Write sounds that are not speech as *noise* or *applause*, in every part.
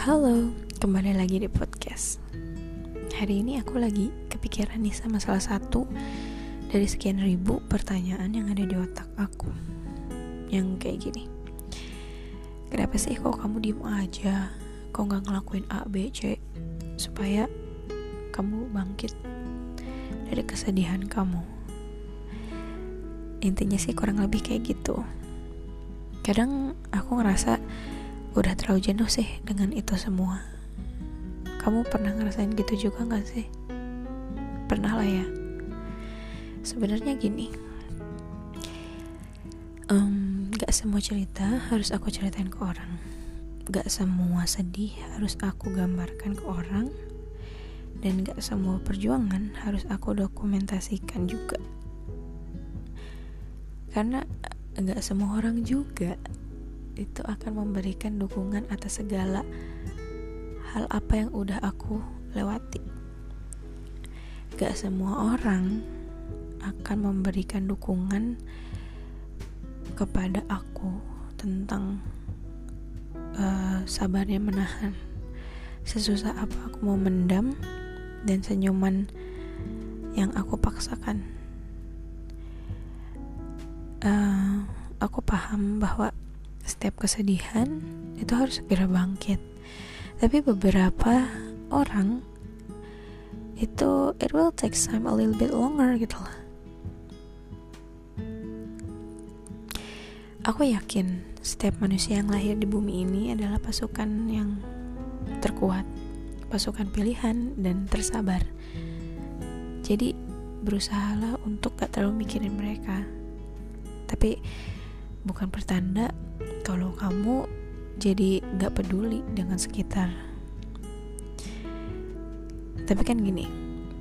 Halo, kembali lagi di podcast. Hari ini aku lagi kepikiran nih sama salah satu dari sekian ribu pertanyaan yang ada di otak aku. Yang kayak gini. Kenapa sih kok kamu diem aja? Kok gak ngelakuin A, B, C supaya kamu bangkit dari kesedihan kamu? Intinya sih kurang lebih kayak gitu. Kadang aku ngerasa udah terlalu jenuh sih dengan itu semua. Kamu pernah ngerasain gitu juga gak sih? Pernah lah ya. Sebenarnya gini. Um, gak semua cerita harus aku ceritain ke orang. Gak semua sedih harus aku gambarkan ke orang. Dan gak semua perjuangan harus aku dokumentasikan juga. Karena gak semua orang juga itu akan memberikan dukungan atas segala hal apa yang udah aku lewati. Gak semua orang akan memberikan dukungan kepada aku tentang uh, sabarnya menahan. Sesusah apa aku mau mendam dan senyuman yang aku paksakan. Uh, aku paham bahwa setiap kesedihan itu harus segera bangkit. Tapi beberapa orang itu it will take time a little bit longer gitu lah. Aku yakin setiap manusia yang lahir di bumi ini adalah pasukan yang terkuat pasukan pilihan dan tersabar. Jadi berusahalah untuk gak terlalu mikirin mereka. Tapi bukan pertanda kalau kamu jadi gak peduli dengan sekitar. Tapi kan gini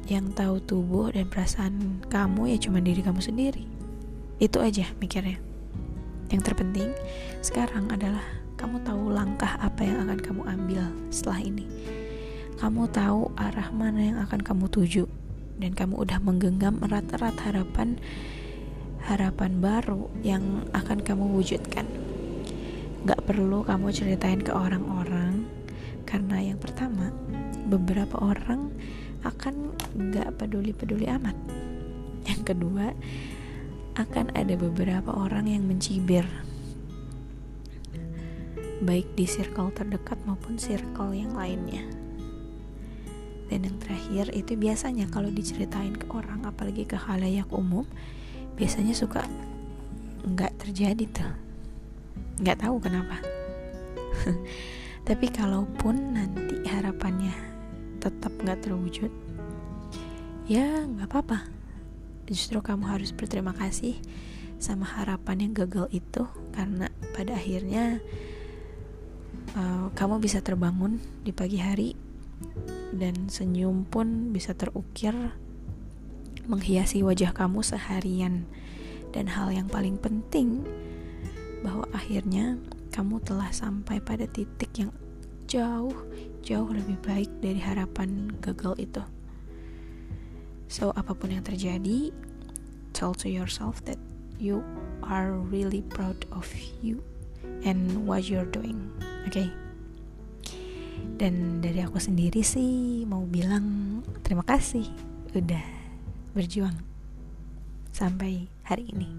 yang tahu tubuh dan perasaan kamu ya cuma diri kamu sendiri. Itu aja mikirnya. Yang terpenting sekarang adalah kamu tahu langkah apa yang akan kamu ambil setelah ini. Kamu tahu arah mana yang akan kamu tuju. Dan kamu udah menggenggam erat-erat harapan harapan baru yang akan kamu wujudkan. Gak perlu kamu ceritain ke orang-orang, karena yang pertama, beberapa orang akan gak peduli-peduli amat. Yang kedua, akan ada beberapa orang yang mencibir, baik di circle terdekat maupun circle yang lainnya. Dan yang terakhir itu biasanya kalau diceritain ke orang, apalagi ke halayak umum, biasanya suka nggak terjadi tuh. Nggak tahu kenapa. *laughs* Tapi kalaupun nanti harapannya tetap nggak terwujud ya nggak apa-apa. Justru kamu harus berterima kasih sama harapan yang gagal itu karena pada akhirnya uh, kamu bisa terbangun di pagi hari dan senyum pun bisa terukir menghiasi wajah kamu seharian dan hal yang paling penting bahwa akhirnya kamu telah sampai pada titik yang jauh jauh lebih baik dari harapan gagal itu so apa pun yang terjadi tell to yourself that you are really proud of you and what you're doing oke okay? dan dari aku sendiri sih mau bilang terima kasih udah berjuang sampai hari ini.